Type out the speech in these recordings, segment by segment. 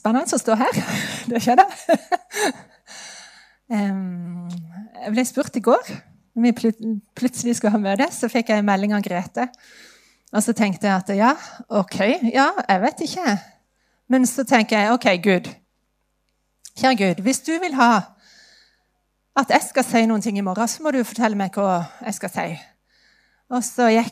spennende å stå her. Det skjedde. Jeg ble spurt i går når vi plutselig skulle ha møte, så fikk jeg en melding av Grete. Og så tenkte jeg at ja, OK, ja, jeg vet ikke. Men så tenker jeg OK, Gud. Kjære Gud, hvis du vil ha at jeg skal si noen ting i morgen, så må du fortelle meg hva jeg skal si. Og så, jeg,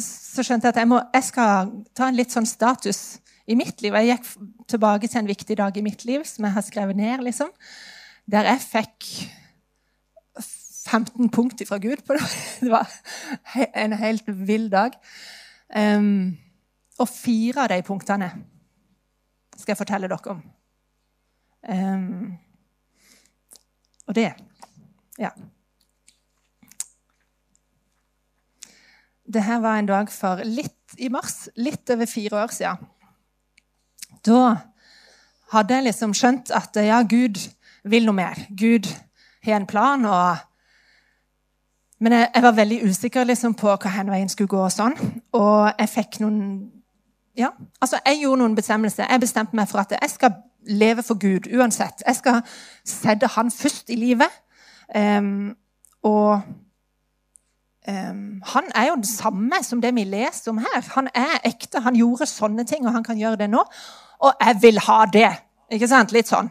så skjønte jeg at jeg, må, jeg skal ta en litt sånn status i mitt liv. Jeg gikk tilbake til en viktig dag i mitt liv som jeg har skrevet ned, liksom, der jeg fikk 15 punkt fra Gud på det. Det var en helt vill dag. Um, og fire av de punktene skal jeg fortelle dere om. Um, og det Ja. Dette var en dag for litt i mars, litt over fire år siden. Da hadde jeg liksom skjønt at ja, Gud vil noe mer. Gud har en plan. og Men jeg, jeg var veldig usikker liksom, på hva hen veien skulle gå. Og sånn. Og jeg fikk noen ja, altså Jeg gjorde noen bestemmelser. Jeg bestemte meg for at jeg skal leve for Gud uansett. Jeg skal sette Han først i livet. Um, og um, han er jo det samme som det vi leser om her. Han er ekte, han gjorde sånne ting, og han kan gjøre det nå. Og jeg vil ha det! Ikke sant? Litt sånn.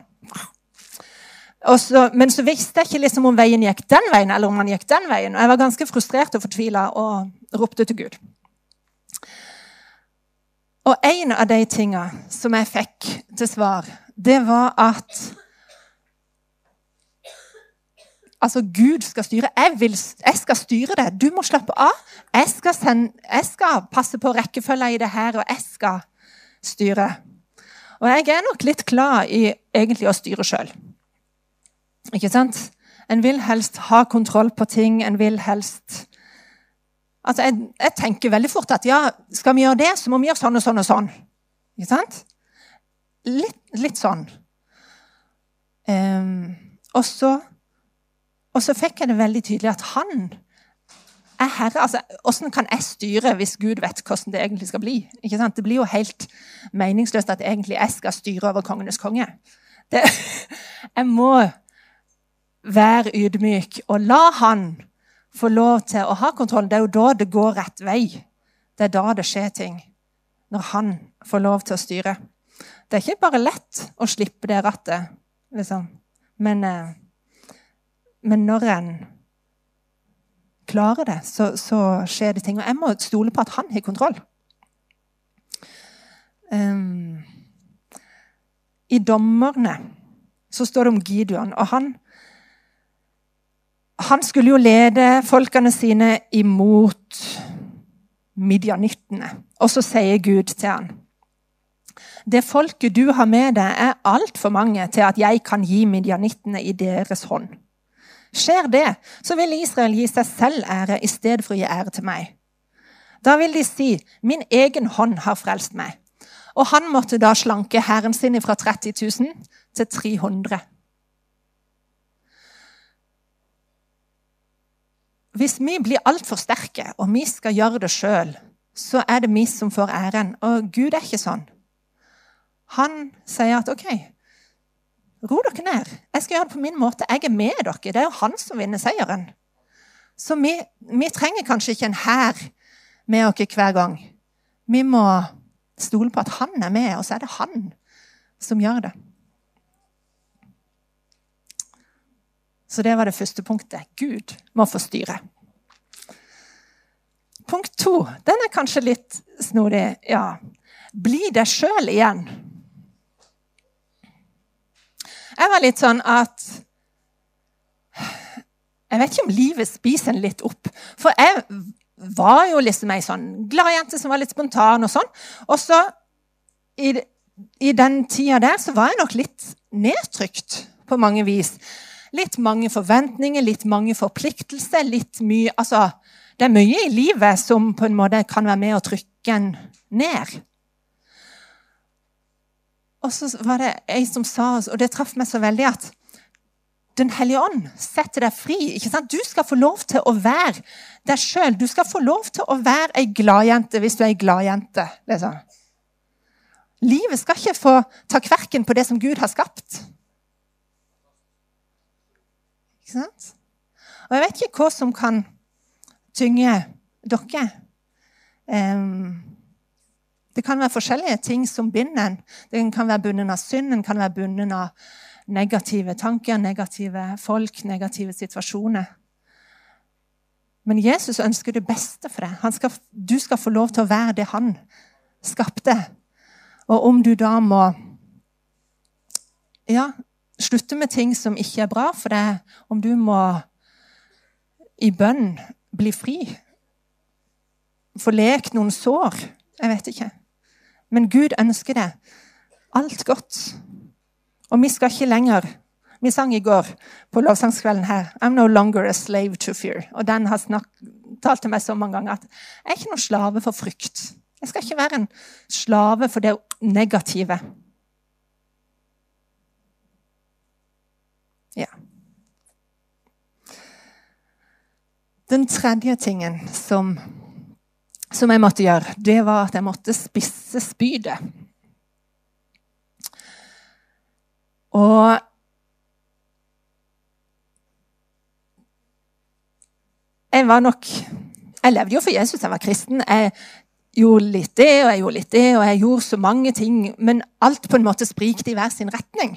Så, men så visste jeg ikke liksom om veien gikk den veien, eller om han gikk den veien. Og jeg var ganske frustrert og fortvila og ropte til Gud. Og en av de tinga som jeg fikk til svar, det var at Altså, Gud skal styre. Jeg, vil, jeg skal styre det. Du må slappe av. Jeg skal, sende, jeg skal passe på rekkefølga i det her, og jeg skal styre. Og jeg er nok litt glad i egentlig å styre sjøl. Ikke sant? En vil helst ha kontroll på ting. En vil helst Altså, jeg, jeg, tenker veldig fort at ja, skal vi gjøre det, så må vi gjøre sånn og sånn og sånn. Ikke sant? Litt, litt sånn. Um, og, så, og så fikk jeg det veldig tydelig at han er herre. Altså, Hvordan kan jeg styre hvis Gud vet hvordan det egentlig skal bli? Det blir jo helt meningsløst at egentlig jeg skal styre over kongenes konge. Det, jeg må være ydmyk og la han få lov til å ha kontroll. Det er jo da det går rett vei. Det er da det skjer ting. Når han får lov til å styre. Det er ikke bare lett å slippe det rattet, liksom. Men, eh, men når en klarer det, så, så, skjer det ting. Og jeg må stole på at han har kontroll. Um, I dommerne så står det om Gideon, og han han skulle jo lede folkene sine imot midjanittene. Og så sier Gud til han, Det folket du har med deg, er altfor mange til at jeg kan gi midjanittene i deres hånd. Skjer det, så vil Israel gi seg selv ære i stedet for å gi ære til meg. Da vil de si, min egen hånd har frelst meg. Og han måtte da slanke hæren sin fra 30 000 til 300 Hvis vi blir altfor sterke, og vi skal gjøre det sjøl, så er det vi som får æren. Og Gud er ikke sånn. Han sier at OK, ro dere ned. Jeg skal gjøre det på min måte. Jeg er med dere. Det er jo han som vinner seieren. Så vi, vi trenger kanskje ikke en hær med oss hver gang. Vi må stole på at han er med, og så er det han som gjør det. Så det var det første punktet. Gud må få styre. Punkt to, den er kanskje litt snodig. Ja. Bli deg sjøl igjen. Jeg var litt sånn at Jeg vet ikke om livet spiser en litt opp. For jeg var jo liksom ei sånn glad jente som var litt spontan og sånn. Og så, i, i den tida der, så var jeg nok litt nedtrykt på mange vis. Litt mange forventninger, litt mange forpliktelser. litt mye, altså, Det er mye i livet som på en måte kan være med å trykke en ned. Og så var det ei som sa, og det traff meg så veldig, at Den hellige ånd setter deg fri. ikke sant? Du skal få lov til å være deg sjøl. Du skal få lov til å være ei gladjente hvis du er ei gladjente. Liksom. Livet skal ikke få ta kverken på det som Gud har skapt. Ikke sant? Og jeg vet ikke hva som kan tynge dere. Um, det kan være forskjellige ting som binder en. Den kan være bundet av synd, den kan være bundet av negative tanker, negative folk, negative situasjoner. Men Jesus ønsker det beste for deg. Skal, du skal få lov til å være det han skapte. Og om du da må ja, slutte med ting som ikke er bra for deg, om du må i bønn bli fri, få lekt noen sår Jeg vet ikke. Men Gud ønsker det alt godt. Og vi skal ikke lenger Vi sang i går på lovsangskvelden her 'I'm no longer a slave to fear'. Og den har talt til meg så mange ganger at jeg er ikke noen slave for frykt. Jeg skal ikke være en slave for det negative. Ja. Den tredje tingen som, som jeg måtte gjøre, det var at jeg måtte spisse spydet. Og jeg var nok Jeg levde jo for Jesus, jeg var kristen. Jeg gjorde litt det, og jeg gjorde litt det, og jeg gjorde så mange ting. Men alt på en måte sprikte i hver sin retning.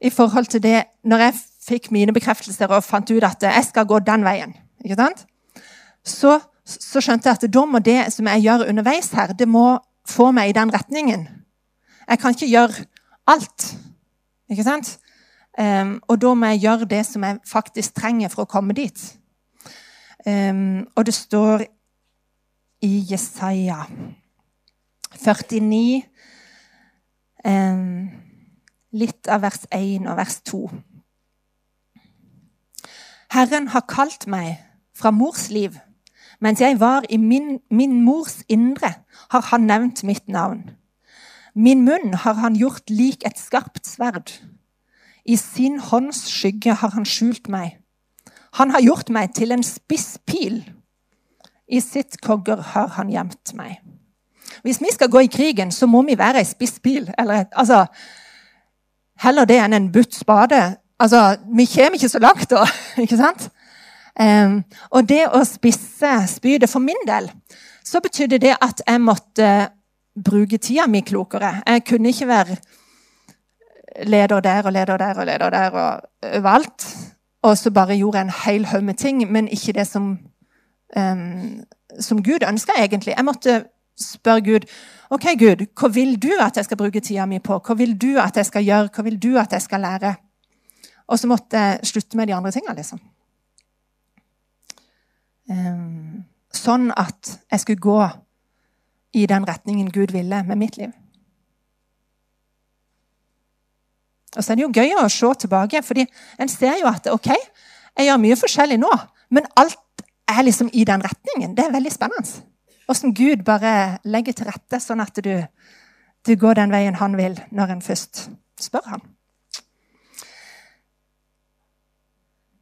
I forhold til det Når jeg fikk mine bekreftelser og fant ut at jeg skal gå den veien, ikke sant? Så, så skjønte jeg at da må det som jeg gjør underveis her, det må få meg i den retningen. Jeg kan ikke gjøre alt. Ikke sant? Um, og da må jeg gjøre det som jeg faktisk trenger for å komme dit. Um, og det står i Jesaja 49 um, Litt av vers 1 og vers 2. Herren har kalt meg fra mors liv. Mens jeg var i min, min mors indre, har han nevnt mitt navn. Min munn har han gjort lik et skarpt sverd. I sin hånds skygge har han skjult meg. Han har gjort meg til en spiss pil. I sitt kogger har han gjemt meg. Hvis vi skal gå i krigen, så må vi være ei spiss pil. Altså, heller det enn en butt spade. Altså, vi kommer ikke så langt da, ikke sant? Og det å spisse spydet for min del, så betydde det at jeg måtte bruke tida mi klokere. Jeg kunne ikke være leder der og leder der og leder der og overalt. Og så bare gjorde jeg en hel haug med ting, men ikke det som, um, som Gud ønska egentlig. Jeg måtte spørre Gud ok Gud, hva vil du at jeg skal bruke tida mi på? Hva vil du at jeg skal gjøre? Hva vil du at jeg skal lære? Og så måtte jeg slutte med de andre tinga, liksom. Um, sånn at jeg skulle gå i den retningen Gud ville med mitt liv. Og så er det jo gøy å se tilbake, fordi en ser jo at ok, jeg gjør mye forskjellig nå, men alt er liksom i den retningen. Det er veldig spennende. Åssen Gud bare legger til rette sånn at du, du går den veien han vil, når en først spør han.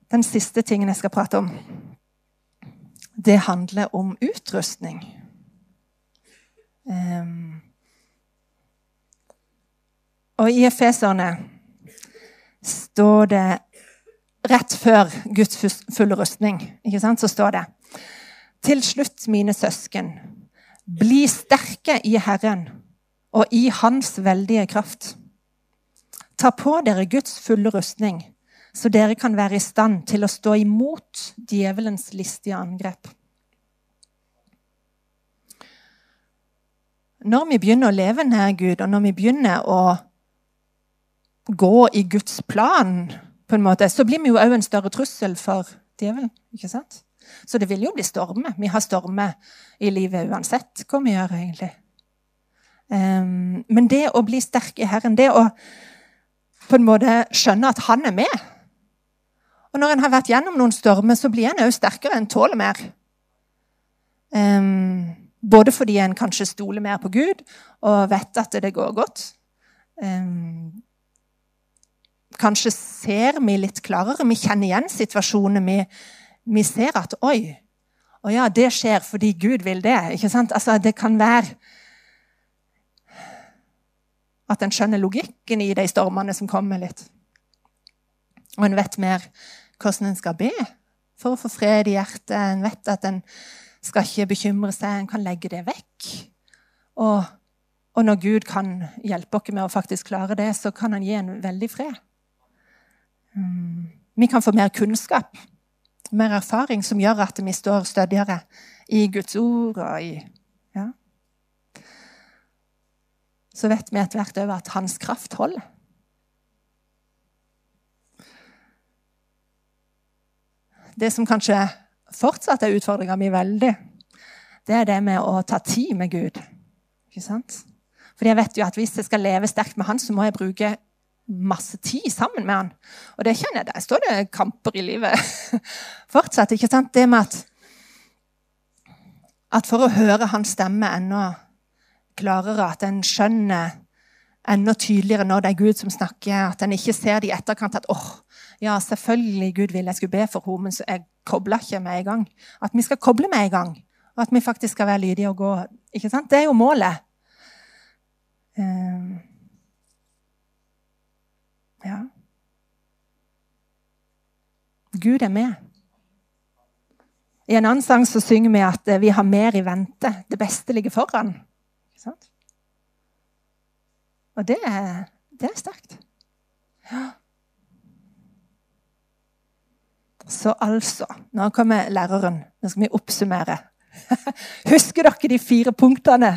Den siste tingen jeg skal prate om, det handler om utrustning. Um, og i Efeserne står det rett før Guds fulle rustning, så står det Til slutt, mine søsken, bli sterke i Herren og i Hans veldige kraft. Ta på dere Guds fulle rustning, så dere kan være i stand til å stå imot djevelens listige angrep. Når vi begynner å leve nær Gud, og når vi begynner å gå i Guds plan, på en måte, så blir vi jo òg en større trussel for djevelen. ikke sant? Så det vil jo bli stormer. Vi har stormer i livet uansett hva vi gjør, egentlig. Um, men det å bli sterk i Herren, det å på en måte skjønne at han er med Og når en har vært gjennom noen stormer, så blir en òg sterkere, en tåler mer. Um, både fordi en kanskje stoler mer på Gud og vet at det går godt. Um, kanskje ser vi litt klarere. Vi kjenner igjen situasjoner. Vi, vi ser at Oi, å ja, det skjer fordi Gud vil det. ikke sant? Altså, Det kan være At en skjønner logikken i de stormene som kommer litt. Og en vet mer hvordan en skal be for å få fred i hjertet. En vet at en skal ikke bekymre seg, en kan legge det vekk. Og, og når Gud kan hjelpe oss med å faktisk klare det, så kan han gi en veldig fred. Mm. Vi kan få mer kunnskap, mer erfaring, som gjør at vi står stødigere i Guds ord og i ja. Så vet vi etter hvert òg at hans kraft holder. Det som kanskje fortsatt er utfordringa mi veldig, det er det med å ta tid med Gud. Ikke sant? Fordi jeg vet jo at hvis jeg skal leve sterkt med Han, så må jeg bruke masse tid sammen med Han. Og det kjenner jeg. Der står det kamper i livet fortsatt. ikke sant? Det med at, at for å høre Hans stemme enda klarere, at en skjønner enda tydeligere når det er Gud som snakker, at en ikke ser det i etterkant at åh, oh, ja, selvfølgelig Gud vil jeg skulle be for henne, men så jeg kobla ikke med en gang. At vi skal koble med en gang, og at vi faktisk skal være lydige og gå. ikke sant? Det er jo målet. Uh, ja. Gud er med. I en annen sang så synger vi at eh, vi har mer i vente. Det beste ligger foran. Ikke sant? Og det er, det er sterkt. Ja. Så altså Nå kommer læreren. Nå skal vi oppsummere. Husker dere de fire punktene?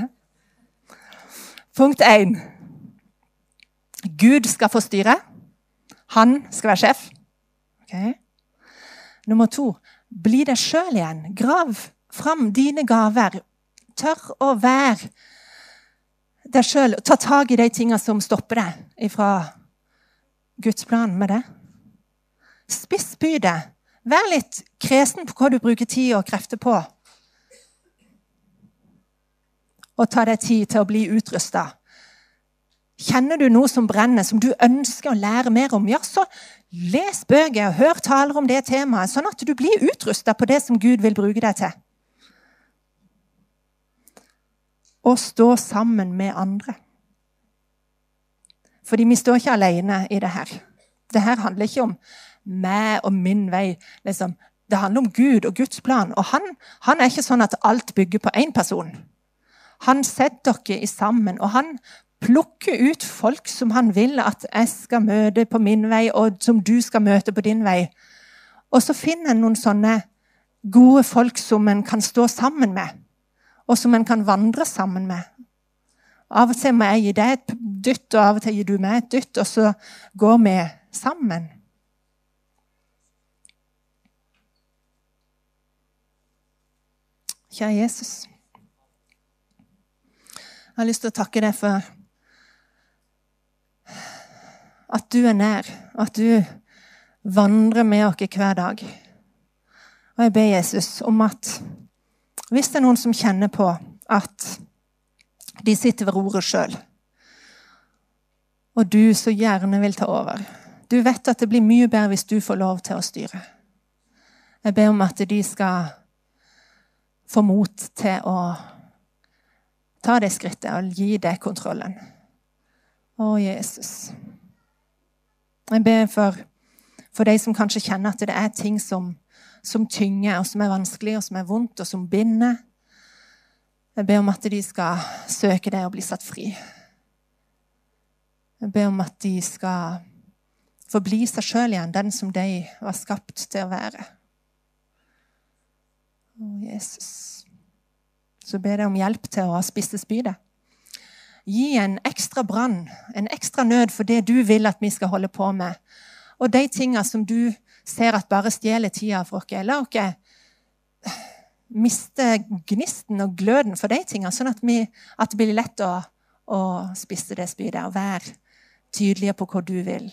Punkt én. Gud skal få styre. Han skal være sjef. Okay. Nummer to. Bli deg sjøl igjen. Grav fram dine gaver. Tør å være deg sjøl. Ta tak i de tinga som stopper deg fra Guds plan med det. Spiss bydet. Vær litt kresen på hva du bruker tid og krefter på. Og ta deg tid til å bli utrusta. Kjenner du noe som brenner, som du ønsker å lære mer om, ja, så les bøker og hør taler om det temaet, sånn at du blir utrusta på det som Gud vil bruke deg til. Og stå sammen med andre. Fordi vi står ikke alene i det her. Det her handler ikke om meg og min vei. Liksom. Det handler om Gud og Guds plan. Og han, han er ikke sånn at alt bygger på én person. Han setter dere sammen, og han plukker ut folk som han vil at jeg skal møte på min vei, og som du skal møte på din vei. Og så finner en noen sånne gode folk som en kan stå sammen med, og som en kan vandre sammen med. Av og til må jeg gi deg et dytt, og av og til gir du meg et dytt, og så går vi sammen. Kjære Jesus. Jeg har lyst til å takke deg for at du er nær, at du vandrer med oss hver dag. Og jeg ber Jesus om at hvis det er noen som kjenner på at de sitter ved roret sjøl, og du så gjerne vil ta over Du vet at det blir mye bedre hvis du får lov til å styre. Jeg ber om at de skal få mot til å ta det skrittet og gi deg kontrollen. Å, Jesus. Jeg ber for, for de som kanskje kjenner at det er ting som, som tynger, og som er vanskelig, og som er vondt, og som binder. Jeg ber om at de skal søke deg og bli satt fri. Jeg ber om at de skal få bli seg sjøl igjen, den som de var skapt til å være. Jesus. Så ber jeg om hjelp til å spisse spydet. Gi en ekstra brann, en ekstra nød for det du vil at vi skal holde på med. Og de tinga som du ser at bare stjeler tida for oss. La oss miste gnisten og gløden for de tinga, sånn at, vi, at, det blir lett å, å spisse det spydet og være tydelige på hva du vil.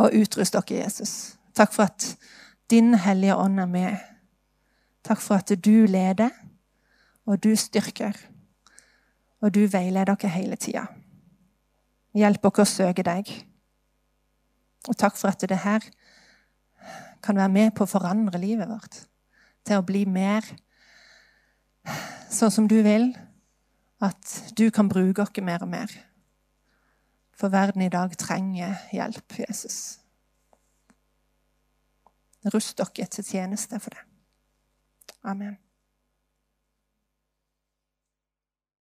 Og utrust dere, Jesus. Takk for at din Hellige Ånd er med. Takk for at du leder, og du styrker. Og du veileder oss hele tida. Hjelp oss å søke deg. Og takk for at det her kan være med på å forandre livet vårt. Til å bli mer sånn som du vil. At du kan bruke oss mer og mer. For verden i dag trenger hjelp, Jesus. Rust dere til tjeneste for det. Amen.